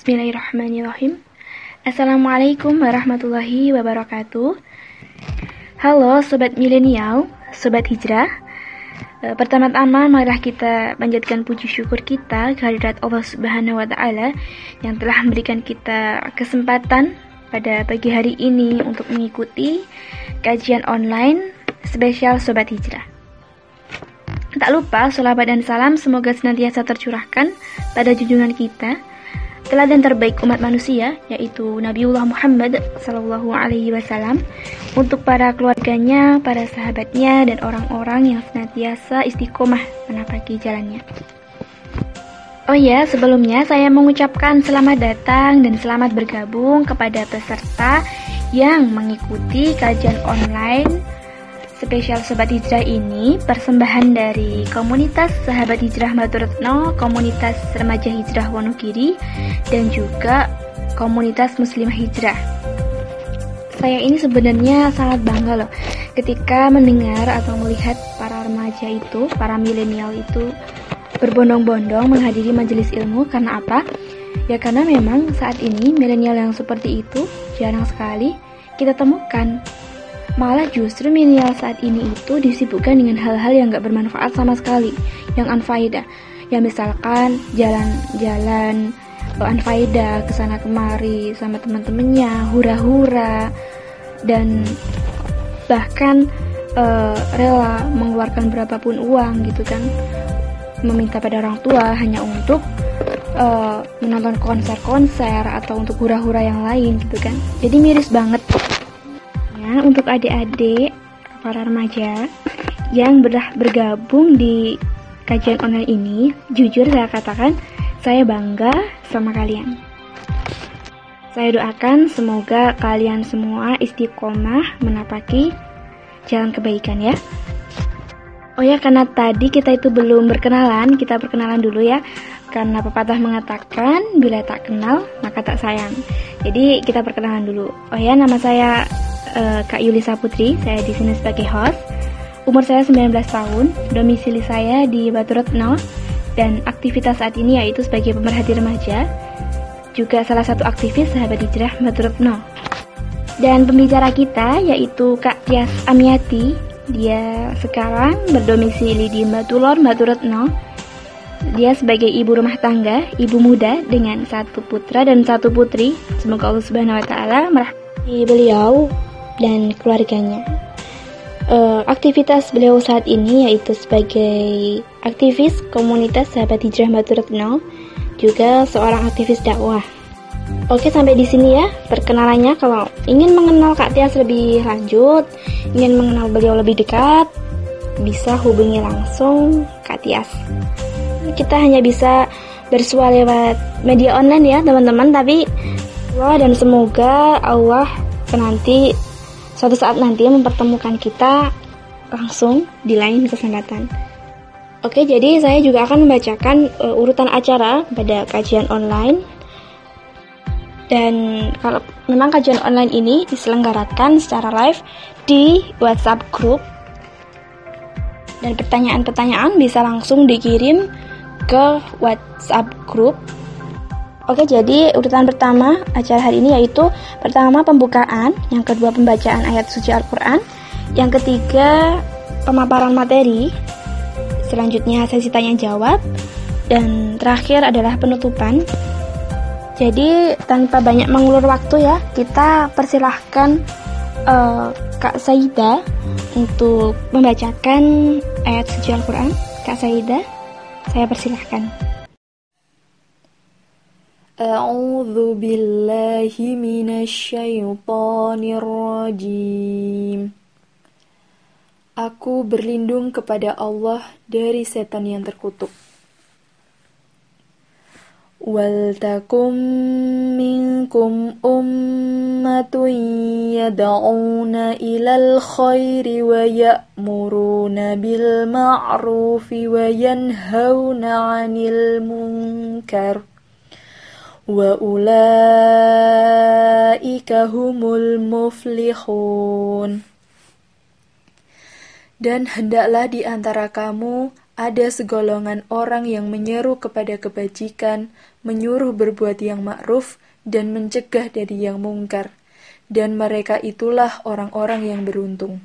Bismillahirrahmanirrahim. Assalamualaikum warahmatullahi wabarakatuh. Halo sobat milenial, sobat hijrah. E, pertama-tama marilah kita panjatkan puji syukur kita kehadirat Allah Subhanahu wa taala yang telah memberikan kita kesempatan pada pagi hari ini untuk mengikuti kajian online spesial sobat hijrah. Tak lupa, sholawat dan salam semoga senantiasa tercurahkan pada junjungan kita, teladan terbaik umat manusia yaitu Nabiullah Muhammad Sallallahu Alaihi Wasallam untuk para keluarganya, para sahabatnya dan orang-orang yang senantiasa istiqomah menapaki jalannya. Oh ya, sebelumnya saya mengucapkan selamat datang dan selamat bergabung kepada peserta yang mengikuti kajian online spesial Sobat Hijrah ini persembahan dari komunitas Sahabat Hijrah Maturetno, komunitas Remaja Hijrah Wonogiri, dan juga komunitas Muslimah Hijrah. Saya ini sebenarnya sangat bangga loh ketika mendengar atau melihat para remaja itu, para milenial itu berbondong-bondong menghadiri majelis ilmu karena apa? Ya karena memang saat ini milenial yang seperti itu jarang sekali kita temukan Malah justru milenial saat ini itu disibukkan dengan hal-hal yang gak bermanfaat sama sekali, yang unfaedah. Ya misalkan jalan-jalan unfaedah ke sana kemari sama teman-temannya, hura-hura dan bahkan uh, rela mengeluarkan berapapun uang gitu kan. Meminta pada orang tua hanya untuk uh, menonton konser-konser atau untuk hura-hura yang lain gitu kan. Jadi miris banget untuk adik-adik para remaja yang bergabung di kajian online ini, jujur saya katakan saya bangga sama kalian. Saya doakan semoga kalian semua istiqomah menapaki jalan kebaikan ya. Oh ya, karena tadi kita itu belum berkenalan, kita perkenalan dulu ya. Karena pepatah mengatakan bila tak kenal maka tak sayang. Jadi kita perkenalan dulu. Oh ya, nama saya uh, Kak Yulisa Putri, saya di sini sebagai host. Umur saya 19 tahun, domisili saya di Batu Retno, dan aktivitas saat ini yaitu sebagai pemerhati remaja, juga salah satu aktivis sahabat hijrah Batu Retno. Dan pembicara kita yaitu Kak Tias Amiati, dia sekarang berdomisili di Batulor, Batu Retno. Dia sebagai ibu rumah tangga, ibu muda dengan satu putra dan satu putri. Semoga Allah Subhanahu wa taala merahmati beliau dan keluarganya. Uh, aktivitas beliau saat ini yaitu sebagai aktivis komunitas sahabat hijrah Batu Retno, juga seorang aktivis dakwah. Oke sampai di sini ya perkenalannya. Kalau ingin mengenal Kak Tias lebih lanjut, ingin mengenal beliau lebih dekat, bisa hubungi langsung Kak Tias. Kita hanya bisa bersua lewat media online ya teman-teman, tapi Allah dan semoga Allah nanti suatu saat nanti mempertemukan kita langsung di lain kesempatan. Oke, jadi saya juga akan membacakan uh, urutan acara pada kajian online. Dan kalau memang kajian online ini diselenggarakan secara live di WhatsApp group. Dan pertanyaan-pertanyaan bisa langsung dikirim ke WhatsApp group Oke, jadi urutan pertama acara hari ini yaitu pertama pembukaan, yang kedua pembacaan ayat suci Al-Qur'an, yang ketiga pemaparan materi, selanjutnya sesi tanya jawab, dan terakhir adalah penutupan. Jadi tanpa banyak mengulur waktu ya, kita persilahkan uh, Kak Saida untuk membacakan ayat suci Al-Quran. Kak Saida, saya persilahkan. أعوذ بالله من الشيطان الرجيم Aku berlindung kepada Allah dari setan yang terkutuk. Waltakum minkum ummatun yad'una ilal khairi wa ya'muruna bil ma'rufi wa ulaika humul muflihun dan hendaklah di antara kamu ada segolongan orang yang menyeru kepada kebajikan, menyuruh berbuat yang ma'ruf dan mencegah dari yang mungkar. Dan mereka itulah orang-orang yang beruntung.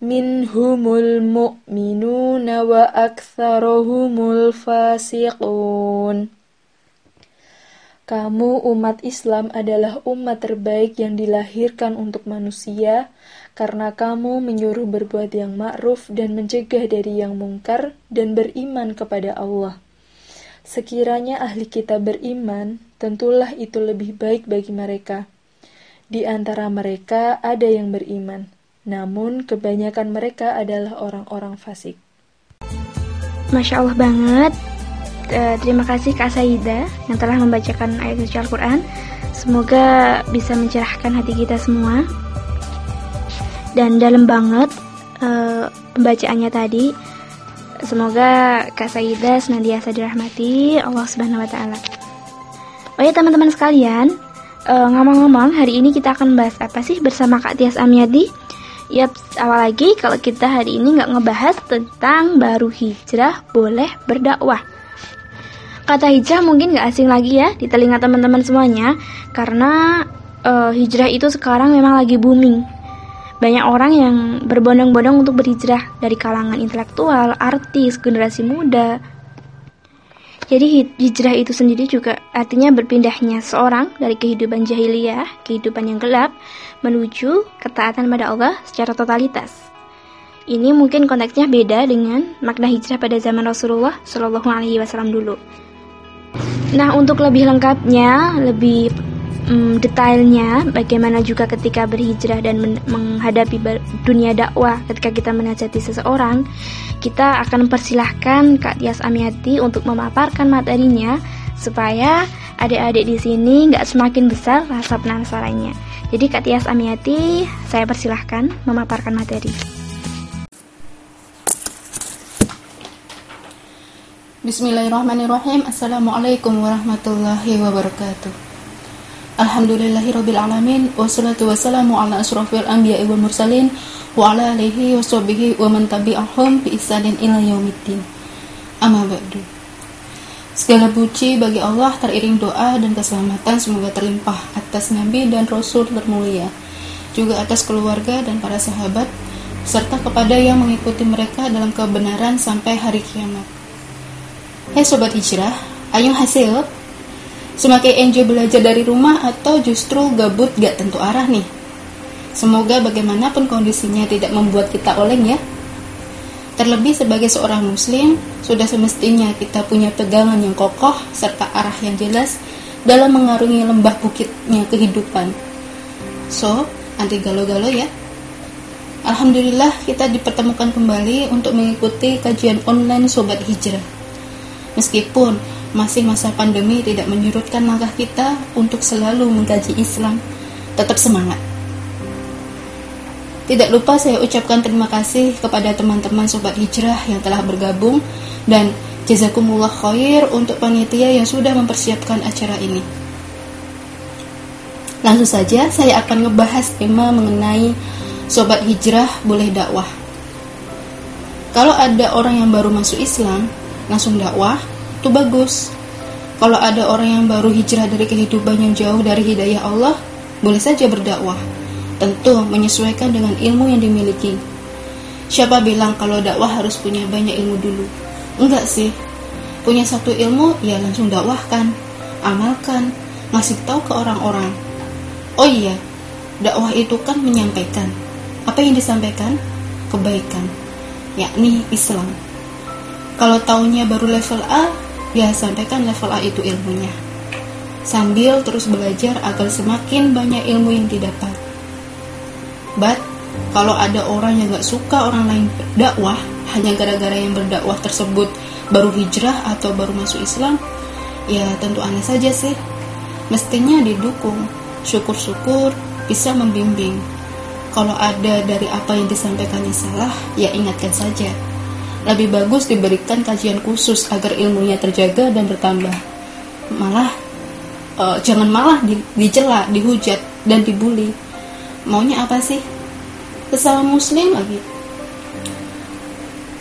Minhumul mu'minuna wa aktsaruhumul fasiqun. Kamu umat Islam adalah umat terbaik yang dilahirkan untuk manusia karena kamu menyuruh berbuat yang ma'ruf dan mencegah dari yang mungkar dan beriman kepada Allah. Sekiranya ahli kita beriman, tentulah itu lebih baik bagi mereka. Di antara mereka ada yang beriman namun kebanyakan mereka adalah orang-orang fasik. Masya Allah banget. Uh, terima kasih Kak Saida yang telah membacakan ayat suci Al-Quran. Semoga bisa mencerahkan hati kita semua. Dan dalam banget uh, pembacaannya tadi. Semoga Kak Saida senantiasa dirahmati Allah Subhanahu wa taala. Oh ya teman-teman sekalian, uh, ngomong-ngomong hari ini kita akan bahas apa sih bersama Kak Tias Amyadi? Yap, awal lagi kalau kita hari ini nggak ngebahas tentang baru hijrah boleh berdakwah. Kata hijrah mungkin nggak asing lagi ya di telinga teman-teman semuanya, karena uh, hijrah itu sekarang memang lagi booming. Banyak orang yang berbondong-bondong untuk berhijrah dari kalangan intelektual, artis, generasi muda, jadi hijrah itu sendiri juga artinya berpindahnya seorang dari kehidupan jahiliyah, kehidupan yang gelap, menuju ketaatan pada Allah secara totalitas. Ini mungkin konteksnya beda dengan makna hijrah pada zaman Rasulullah Shallallahu Alaihi Wasallam dulu. Nah, untuk lebih lengkapnya, lebih um, detailnya bagaimana juga ketika berhijrah dan men menghadapi dunia dakwah ketika kita menajati seseorang kita akan mempersilahkan Kak Tias Amiati untuk memaparkan materinya supaya adik-adik di sini nggak semakin besar rasa penasarannya. Jadi Kak Tias Amiati, saya persilahkan memaparkan materi. Bismillahirrahmanirrahim. Assalamualaikum warahmatullahi wabarakatuh. Alhamdulillahirabbil alamin wassalatu wassalamu ala asrofil anbiya'i wal mursalin wa ala alihi wa sahbihi wa man tabi'ahum bi ihsanin ila yaumiddin. Amma ba'du. Segala puji bagi Allah teriring doa dan keselamatan semoga terlimpah atas Nabi dan Rasul termulia, juga atas keluarga dan para sahabat, serta kepada yang mengikuti mereka dalam kebenaran sampai hari kiamat. Hai Sobat Hijrah, ayo hasil Semakin enjoy belajar dari rumah atau justru gabut gak tentu arah nih? Semoga bagaimanapun kondisinya tidak membuat kita oleng ya. Terlebih sebagai seorang muslim, sudah semestinya kita punya pegangan yang kokoh serta arah yang jelas dalam mengarungi lembah bukitnya kehidupan. So, anti galo-galo ya. Alhamdulillah kita dipertemukan kembali untuk mengikuti kajian online Sobat Hijrah. Meskipun masih masa pandemi tidak menyurutkan langkah kita untuk selalu mengkaji Islam. Tetap semangat. Tidak lupa saya ucapkan terima kasih kepada teman-teman Sobat Hijrah yang telah bergabung dan jazakumullah khair untuk panitia yang sudah mempersiapkan acara ini. Langsung saja saya akan ngebahas tema mengenai Sobat Hijrah boleh dakwah. Kalau ada orang yang baru masuk Islam, langsung dakwah, itu bagus. Kalau ada orang yang baru hijrah dari kehidupan yang jauh dari hidayah Allah, boleh saja berdakwah. Tentu menyesuaikan dengan ilmu yang dimiliki. Siapa bilang kalau dakwah harus punya banyak ilmu dulu? Enggak sih. Punya satu ilmu, ya langsung dakwahkan, amalkan, ngasih tahu ke orang-orang. Oh iya, dakwah itu kan menyampaikan. Apa yang disampaikan? Kebaikan, yakni Islam. Kalau taunya baru level A, ya sampaikan level A itu ilmunya sambil terus belajar agar semakin banyak ilmu yang didapat but kalau ada orang yang gak suka orang lain berdakwah hanya gara-gara yang berdakwah tersebut baru hijrah atau baru masuk Islam ya tentu aneh saja sih mestinya didukung syukur-syukur bisa membimbing. Kalau ada dari apa yang disampaikannya salah, ya ingatkan saja. Lebih bagus diberikan kajian khusus agar ilmunya terjaga dan bertambah. Malah, uh, jangan malah di, dicela, dihujat, dan dibully. Maunya apa sih? Sesama muslim lagi.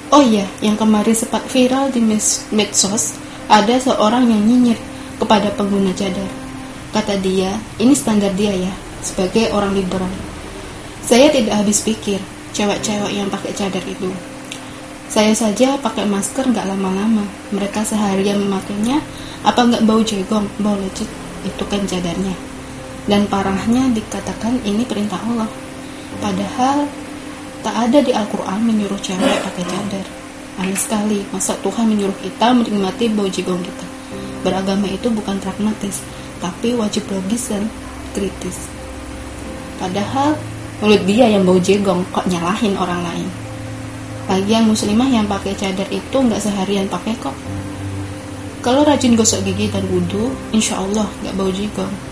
Oh iya, yang kemarin sempat viral di medsos, ada seorang yang nyinyir kepada pengguna cadar. Kata dia, ini standar dia ya, sebagai orang liberal. Saya tidak habis pikir, cewek-cewek yang pakai cadar itu. Saya saja pakai masker nggak lama-lama. Mereka seharian memakainya, apa nggak bau jegong, bau lecet, itu kan cadarnya. Dan parahnya dikatakan ini perintah Allah. Padahal tak ada di Al-Quran menyuruh cewek pakai cadar. Aneh sekali, masa Tuhan menyuruh kita menikmati bau jegong kita. Beragama itu bukan pragmatis, tapi wajib logis dan kritis. Padahal mulut dia yang bau jegong kok nyalahin orang lain lagian muslimah yang pakai cadar itu nggak seharian pakai kok. Kalau rajin gosok gigi dan wudhu insya Allah nggak bau jegong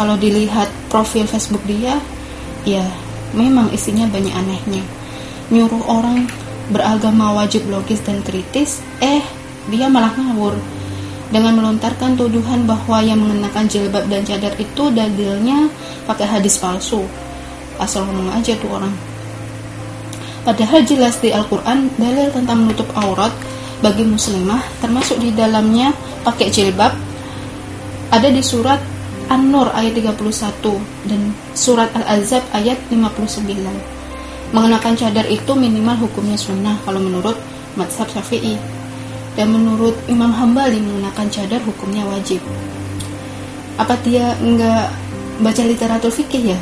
kalau dilihat profil Facebook dia ya memang isinya banyak anehnya. Nyuruh orang beragama wajib logis dan kritis eh dia malah ngawur. Dengan melontarkan tuduhan bahwa yang mengenakan jilbab dan cadar itu dalilnya pakai hadis palsu. Asal ngomong aja tuh orang padahal jelas di Al-Quran dalil tentang menutup aurat bagi muslimah termasuk di dalamnya pakai jilbab ada di surat An-Nur ayat 31 dan surat Al-Azab ayat 59 mengenakan cadar itu minimal hukumnya sunnah kalau menurut mazhab syafi'i. Dan menurut Imam Hambali mengenakan cadar hukumnya wajib. Apa dia enggak baca literatur fikih ya?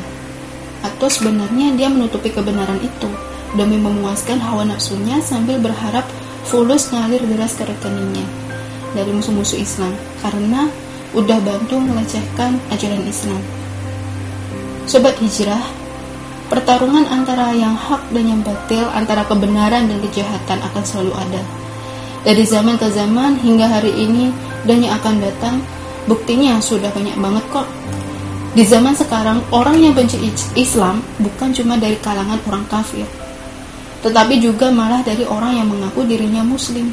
Atau sebenarnya dia menutupi kebenaran itu demi memuaskan hawa nafsunya sambil berharap fulus ngalir deras ke rekeningnya dari musuh-musuh Islam karena udah bantu melecehkan ajaran Islam. Sobat hijrah, pertarungan antara yang hak dan yang batil, antara kebenaran dan kejahatan akan selalu ada. Dari zaman ke zaman hingga hari ini dan yang akan datang, buktinya sudah banyak banget kok di zaman sekarang, orang yang benci Islam bukan cuma dari kalangan orang kafir, tetapi juga malah dari orang yang mengaku dirinya Muslim.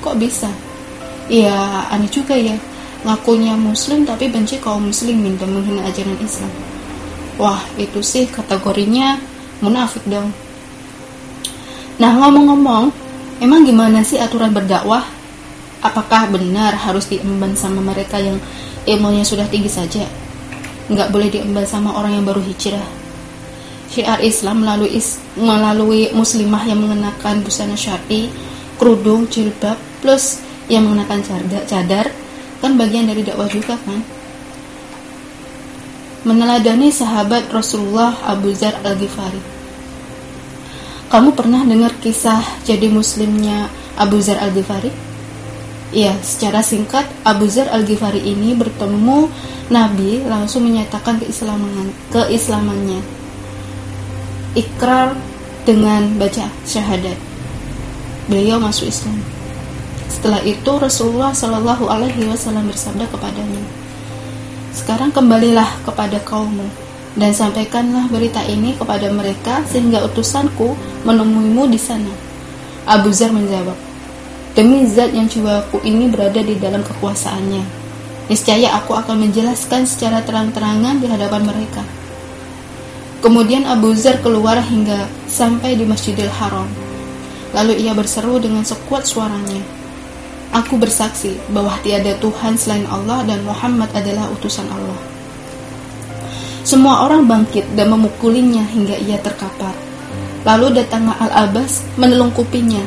Kok bisa? Ya, aneh juga ya. Ngakunya Muslim tapi benci kaum Muslimin dan menghina ajaran Islam. Wah, itu sih kategorinya munafik dong. Nah, ngomong-ngomong, emang gimana sih aturan berdakwah? Apakah benar harus diemban sama mereka yang ilmunya sudah tinggi saja? nggak boleh diemban sama orang yang baru hijrah. Syiar Islam melalui is, melalui muslimah yang mengenakan busana syar'i, kerudung, jilbab, plus yang mengenakan cadar, cadar kan bagian dari dakwah juga kan. Meneladani sahabat Rasulullah Abu Zar Al-Ghifari. Kamu pernah dengar kisah jadi muslimnya Abu Zar Al-Ghifari? Ya, secara singkat, Abu Zar Al-Ghifari ini bertemu Nabi langsung menyatakan keislaman keislamannya. Ikrar dengan baca syahadat. Beliau masuk Islam. Setelah itu Rasulullah Shallallahu Alaihi Wasallam bersabda kepadanya, sekarang kembalilah kepada kaummu dan sampaikanlah berita ini kepada mereka sehingga utusanku menemuimu di sana. Abu Zar menjawab, demi zat yang jiwaku ini berada di dalam kekuasaannya Niscaya aku akan menjelaskan secara terang-terangan di hadapan mereka. Kemudian Abu Zar keluar hingga sampai di Masjidil Haram. Lalu ia berseru dengan sekuat suaranya. Aku bersaksi bahwa tiada Tuhan selain Allah dan Muhammad adalah utusan Allah. Semua orang bangkit dan memukulinya hingga ia terkapar. Lalu datanglah Al-Abbas menelungkupinya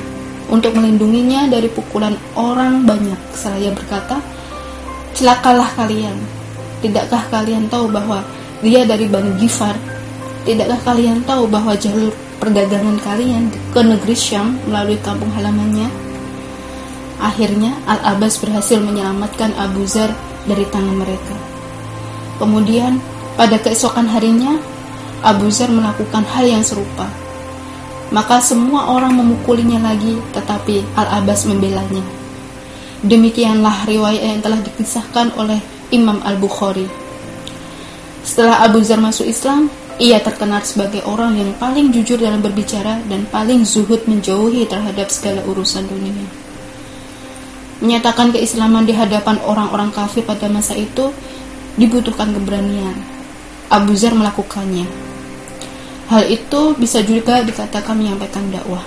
untuk melindunginya dari pukulan orang banyak. Seraya berkata, Celakalah kalian. Tidakkah kalian tahu bahwa dia dari Bani Gifar? Tidakkah kalian tahu bahwa jalur perdagangan kalian ke negeri Syam melalui kampung halamannya? Akhirnya Al-Abbas berhasil menyelamatkan Abu Zar dari tangan mereka. Kemudian pada keesokan harinya Abu Zar melakukan hal yang serupa. Maka semua orang memukulinya lagi tetapi Al-Abbas membelanya. Demikianlah riwayat yang telah dikisahkan oleh Imam Al-Bukhari. Setelah Abu Zar masuk Islam, ia terkenal sebagai orang yang paling jujur dalam berbicara dan paling zuhud menjauhi terhadap segala urusan dunia. Menyatakan keislaman di hadapan orang-orang kafir pada masa itu dibutuhkan keberanian. Abu Zar melakukannya. Hal itu bisa juga dikatakan menyampaikan dakwah.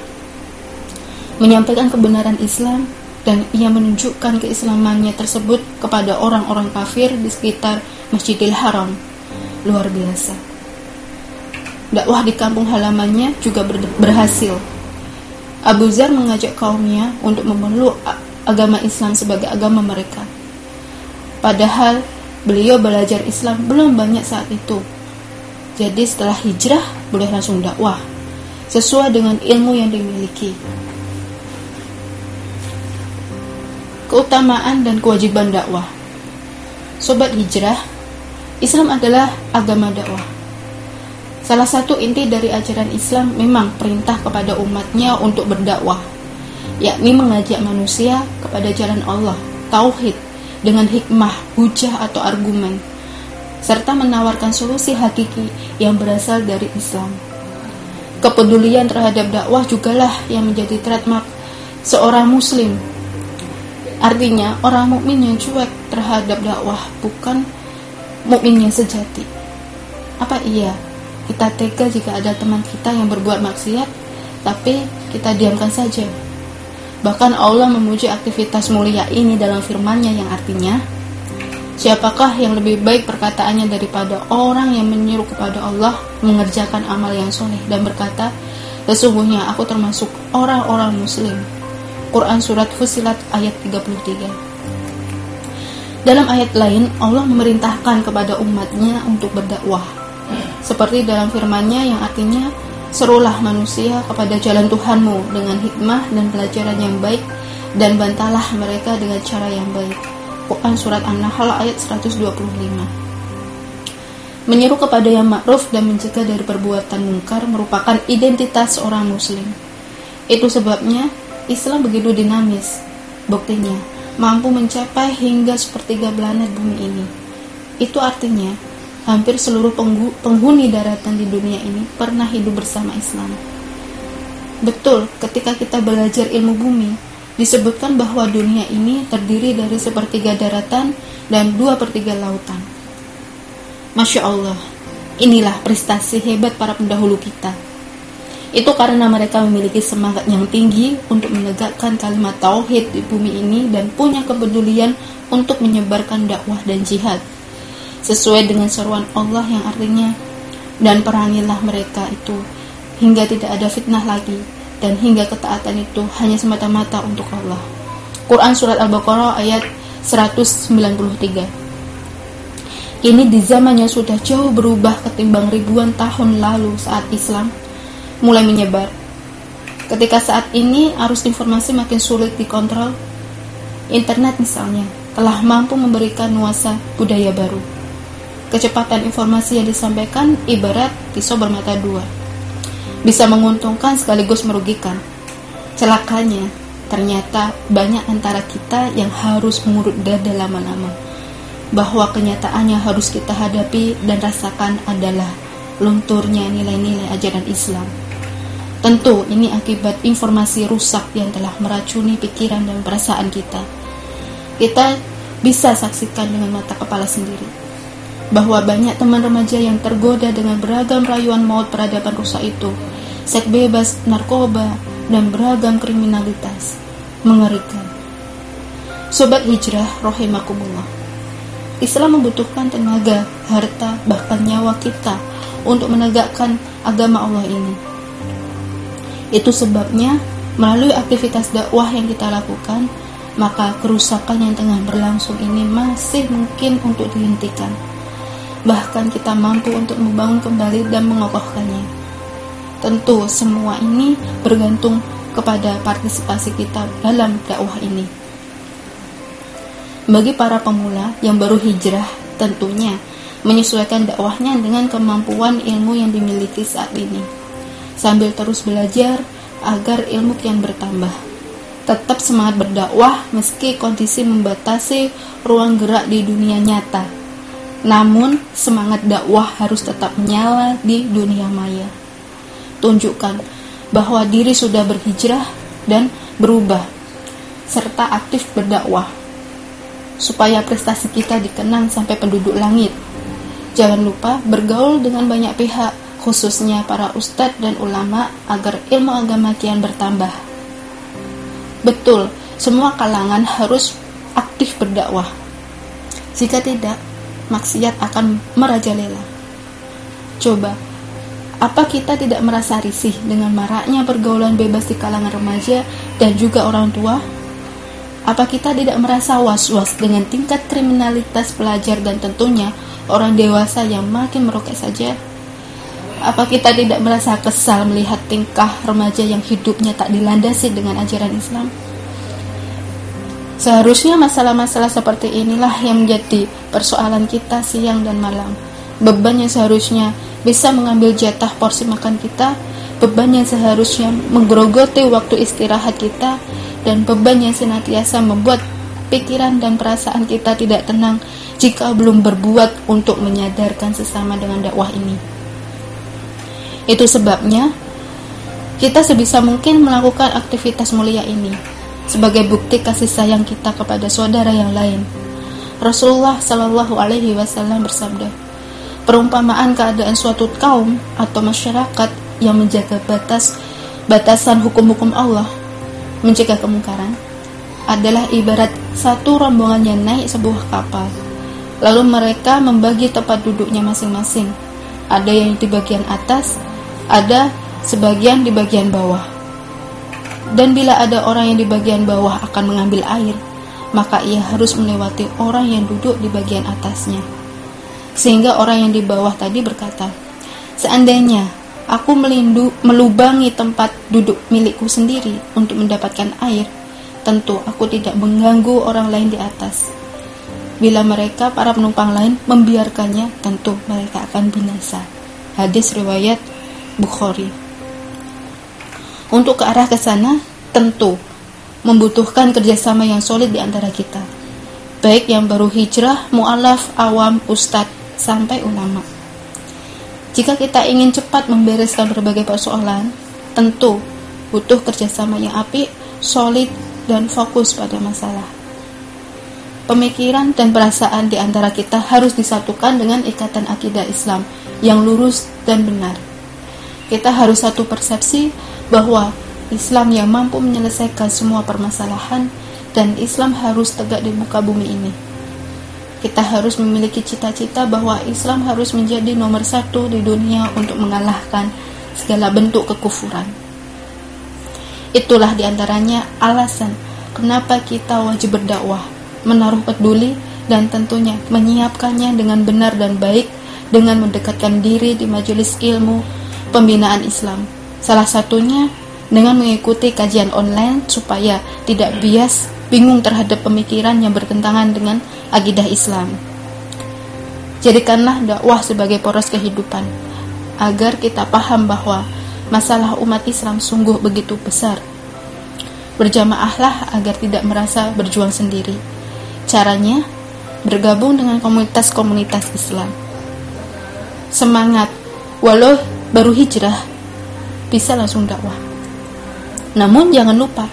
Menyampaikan kebenaran Islam dan ia menunjukkan keislamannya tersebut kepada orang-orang kafir di sekitar Masjidil Haram. Luar biasa dakwah di kampung halamannya juga berhasil. Abu Zar mengajak kaumnya untuk memeluk agama Islam sebagai agama mereka. Padahal beliau belajar Islam belum banyak saat itu. Jadi setelah hijrah boleh langsung dakwah sesuai dengan ilmu yang dimiliki. Keutamaan dan kewajiban dakwah. Sobat hijrah, Islam adalah agama dakwah. Salah satu inti dari ajaran Islam memang perintah kepada umatnya untuk berdakwah, yakni mengajak manusia kepada jalan Allah, tauhid, dengan hikmah, hujah atau argumen, serta menawarkan solusi hakiki yang berasal dari Islam. Kepedulian terhadap dakwah jugalah yang menjadi trademark seorang muslim. Artinya, orang mukmin yang cuek terhadap dakwah bukan mukmin yang sejati. Apa iya kita tega jika ada teman kita yang berbuat maksiat, tapi kita diamkan saja. Bahkan Allah memuji aktivitas mulia ini dalam firman-Nya yang artinya, Siapakah yang lebih baik perkataannya daripada orang yang menyuruh kepada Allah mengerjakan amal yang soleh dan berkata, Sesungguhnya aku termasuk orang-orang muslim. Quran Surat Fusilat ayat 33 Dalam ayat lain, Allah memerintahkan kepada umatnya untuk berdakwah seperti dalam firman-Nya yang artinya serulah manusia kepada jalan Tuhanmu dengan hikmah dan pelajaran yang baik dan bantalah mereka dengan cara yang baik. Quran Surat An-Nahl ayat 125 Menyeru kepada yang ma'ruf dan mencegah dari perbuatan mungkar merupakan identitas orang muslim. Itu sebabnya Islam begitu dinamis. Buktinya, mampu mencapai hingga sepertiga planet bumi ini. Itu artinya hampir seluruh penghuni daratan di dunia ini pernah hidup bersama Islam. Betul, ketika kita belajar ilmu bumi, disebutkan bahwa dunia ini terdiri dari sepertiga daratan dan dua pertiga lautan. Masya Allah, inilah prestasi hebat para pendahulu kita. Itu karena mereka memiliki semangat yang tinggi untuk menegakkan kalimat tauhid di bumi ini dan punya kepedulian untuk menyebarkan dakwah dan jihad sesuai dengan seruan Allah yang artinya dan perangilah mereka itu hingga tidak ada fitnah lagi dan hingga ketaatan itu hanya semata-mata untuk Allah. Quran surat Al-Baqarah ayat 193. Ini di zaman yang sudah jauh berubah ketimbang ribuan tahun lalu saat Islam mulai menyebar. Ketika saat ini arus informasi makin sulit dikontrol, internet misalnya telah mampu memberikan nuansa budaya baru Kecepatan informasi yang disampaikan ibarat pisau bermata dua. Bisa menguntungkan sekaligus merugikan. Celakanya, ternyata banyak antara kita yang harus mengurut dada lama-lama. Bahwa kenyataannya harus kita hadapi dan rasakan adalah lunturnya nilai-nilai ajaran Islam. Tentu ini akibat informasi rusak yang telah meracuni pikiran dan perasaan kita. Kita bisa saksikan dengan mata kepala sendiri bahwa banyak teman remaja yang tergoda dengan beragam rayuan maut peradaban rusak itu, seks bebas, narkoba, dan beragam kriminalitas. Mengerikan. Sobat hijrah rohimakumullah. Islam membutuhkan tenaga, harta, bahkan nyawa kita untuk menegakkan agama Allah ini. Itu sebabnya melalui aktivitas dakwah yang kita lakukan, maka kerusakan yang tengah berlangsung ini masih mungkin untuk dihentikan bahkan kita mampu untuk membangun kembali dan mengokohkannya. Tentu semua ini bergantung kepada partisipasi kita dalam dakwah ini. Bagi para pemula yang baru hijrah, tentunya menyesuaikan dakwahnya dengan kemampuan ilmu yang dimiliki saat ini. Sambil terus belajar agar ilmu kian bertambah. Tetap semangat berdakwah meski kondisi membatasi ruang gerak di dunia nyata Namun, semangat dakwah harus tetap menyala di dunia maya. Tunjukkan bahwa diri sudah berhijrah dan berubah, serta aktif berdakwah, supaya prestasi kita dikenang sampai penduduk langit. Jangan lupa bergaul dengan banyak pihak, khususnya para ustadz dan ulama, agar ilmu agama kian bertambah. Betul, semua kalangan harus aktif berdakwah. Jika tidak, maksiat akan merajalela. Coba, apa kita tidak merasa risih dengan maraknya pergaulan bebas di kalangan remaja dan juga orang tua? Apa kita tidak merasa was-was dengan tingkat kriminalitas pelajar dan tentunya orang dewasa yang makin meroket saja? Apa kita tidak merasa kesal melihat tingkah remaja yang hidupnya tak dilandasi dengan ajaran Islam? Seharusnya masalah-masalah seperti inilah yang menjadi persoalan kita siang dan malam. Beban yang seharusnya bisa mengambil jatah porsi makan kita, beban yang seharusnya menggerogoti waktu istirahat kita, dan beban yang senantiasa membuat pikiran dan perasaan kita tidak tenang jika belum berbuat untuk menyadarkan sesama dengan dakwah ini. Itu sebabnya kita sebisa mungkin melakukan aktivitas mulia ini sebagai bukti kasih sayang kita kepada saudara yang lain. Rasulullah Shallallahu Alaihi Wasallam bersabda, perumpamaan keadaan suatu kaum atau masyarakat yang menjaga batas batasan hukum-hukum Allah, mencegah kemungkaran, adalah ibarat satu rombongan yang naik sebuah kapal. Lalu mereka membagi tempat duduknya masing-masing. Ada yang di bagian atas, ada sebagian di bagian bawah. Dan bila ada orang yang di bagian bawah akan mengambil air, maka ia harus melewati orang yang duduk di bagian atasnya. Sehingga orang yang di bawah tadi berkata, Seandainya aku melindu, melubangi tempat duduk milikku sendiri untuk mendapatkan air, tentu aku tidak mengganggu orang lain di atas. Bila mereka, para penumpang lain, membiarkannya, tentu mereka akan binasa. Hadis riwayat Bukhari. Untuk ke arah ke sana, tentu membutuhkan kerjasama yang solid di antara kita. Baik yang baru hijrah, mu'alaf, awam, ustadz, sampai ulama. Jika kita ingin cepat membereskan berbagai persoalan, tentu butuh kerjasama yang apik, solid, dan fokus pada masalah. Pemikiran dan perasaan di antara kita harus disatukan dengan ikatan akidah Islam yang lurus dan benar. Kita harus satu persepsi bahwa Islam yang mampu menyelesaikan semua permasalahan dan Islam harus tegak di muka bumi ini. Kita harus memiliki cita-cita bahwa Islam harus menjadi nomor satu di dunia untuk mengalahkan segala bentuk kekufuran. Itulah di antaranya alasan kenapa kita wajib berdakwah, menaruh peduli, dan tentunya menyiapkannya dengan benar dan baik dengan mendekatkan diri di majelis ilmu pembinaan Islam Salah satunya dengan mengikuti kajian online supaya tidak bias, bingung terhadap pemikiran yang bertentangan dengan akidah Islam. Jadikanlah dakwah sebagai poros kehidupan, agar kita paham bahwa masalah umat Islam sungguh begitu besar. Berjamaahlah agar tidak merasa berjuang sendiri. Caranya, bergabung dengan komunitas-komunitas Islam. Semangat, walau baru hijrah, bisa langsung dakwah. Namun jangan lupa,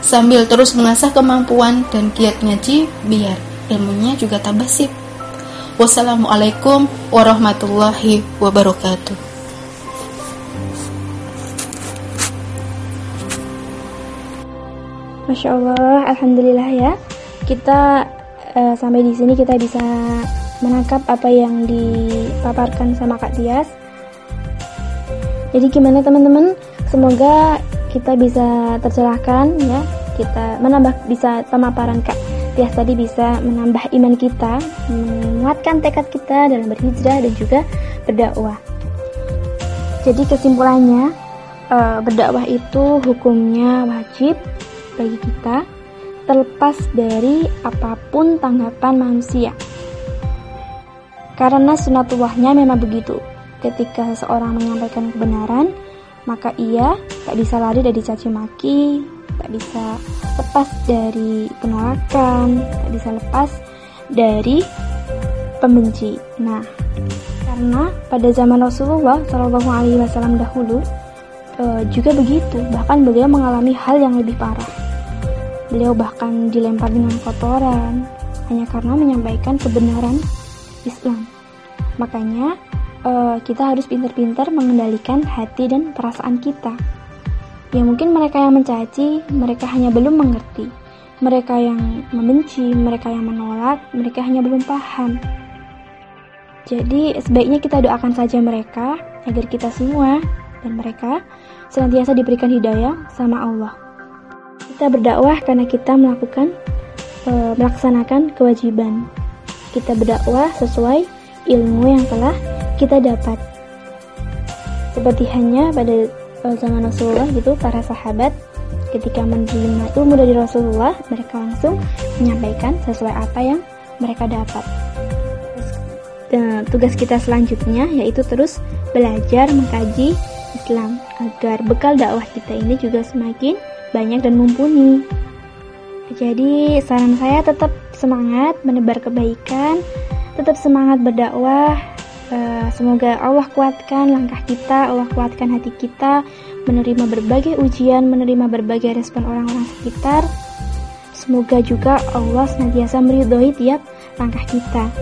sambil terus mengasah kemampuan dan kiat ngaji, biar ilmunya juga tambah sip. Wassalamualaikum warahmatullahi wabarakatuh. Masya Allah, Alhamdulillah ya. Kita uh, sampai di sini kita bisa menangkap apa yang dipaparkan sama Kak Tias. Jadi gimana teman-teman? Semoga kita bisa tercerahkan ya. Kita menambah bisa pemaparan Kak Tias tadi bisa menambah iman kita, menguatkan tekad kita dalam berhijrah dan juga berdakwah. Jadi kesimpulannya eh, berdakwah itu hukumnya wajib bagi kita terlepas dari apa pun tanggapan manusia. Karena sunatullahnya memang begitu ketika seseorang menyampaikan kebenaran, maka ia tak bisa lari dari caci maki, tak bisa lepas dari penolakan, tak bisa lepas dari pembenci. Nah, karena pada zaman Rasulullah Shallallahu Alaihi Wasallam dahulu e, juga begitu. Bahkan beliau mengalami hal yang lebih parah. Beliau bahkan dilempar dengan kotoran hanya karena menyampaikan kebenaran Islam. Makanya e, kita harus pintar-pintar mengendalikan hati dan perasaan kita. Ya mungkin mereka yang mencaci, mereka hanya belum mengerti. Mereka yang membenci, mereka yang menolak, mereka hanya belum paham. Jadi sebaiknya kita doakan saja mereka agar kita semua dan mereka senantiasa diberikan hidayah sama Allah. Kita berdakwah karena kita melakukan e, melaksanakan kewajiban. Kita berdakwah sesuai ilmu yang telah kita dapat. Seperti hanya pada e, zaman Rasulullah gitu, para sahabat ketika menerima ilmu dari Rasulullah, mereka langsung menyampaikan sesuai apa yang mereka dapat. Tugas kita selanjutnya yaitu terus belajar mengkaji Islam agar bekal dakwah kita ini juga semakin banyak dan mumpuni. Jadi saran saya tetap semangat menebar kebaikan, tetap semangat berdakwah. Uh, semoga Allah kuatkan langkah kita, Allah kuatkan hati kita, menerima berbagai ujian, menerima berbagai respon orang-orang sekitar. Semoga juga Allah senantiasa meridhoi tiap langkah kita.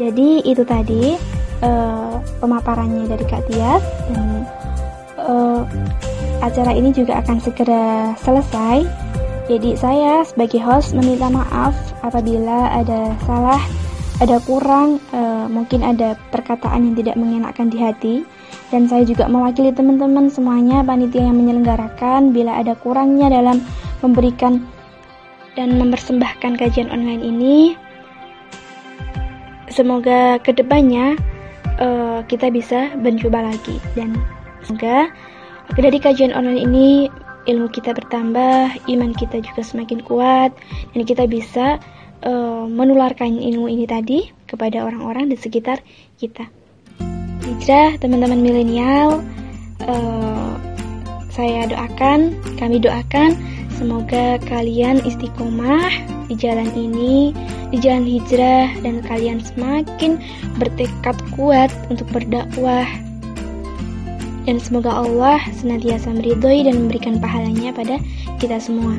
Jadi itu tadi uh, pemaparannya dari Kak Tias dan uh, acara ini juga akan segera selesai. Jadi saya sebagai host meminta maaf apabila ada salah, ada kurang, e, mungkin ada perkataan yang tidak mengenakan di hati. Dan saya juga mewakili teman-teman semuanya panitia yang menyelenggarakan bila ada kurangnya dalam memberikan dan mempersembahkan kajian online ini. Semoga ke depannya e, kita bisa mencoba lagi dan semoga dari kajian online ini ilmu kita bertambah, iman kita juga semakin kuat, dan kita bisa uh, menularkan ilmu ini tadi kepada orang-orang di sekitar kita. Hijrah, teman-teman milenial, uh, saya doakan, kami doakan semoga kalian istiqomah di jalan ini, di jalan hijrah, dan kalian semakin bertekad kuat untuk berdakwah dan semoga Allah senantiasa meridhoi dan memberikan pahalanya pada kita semua.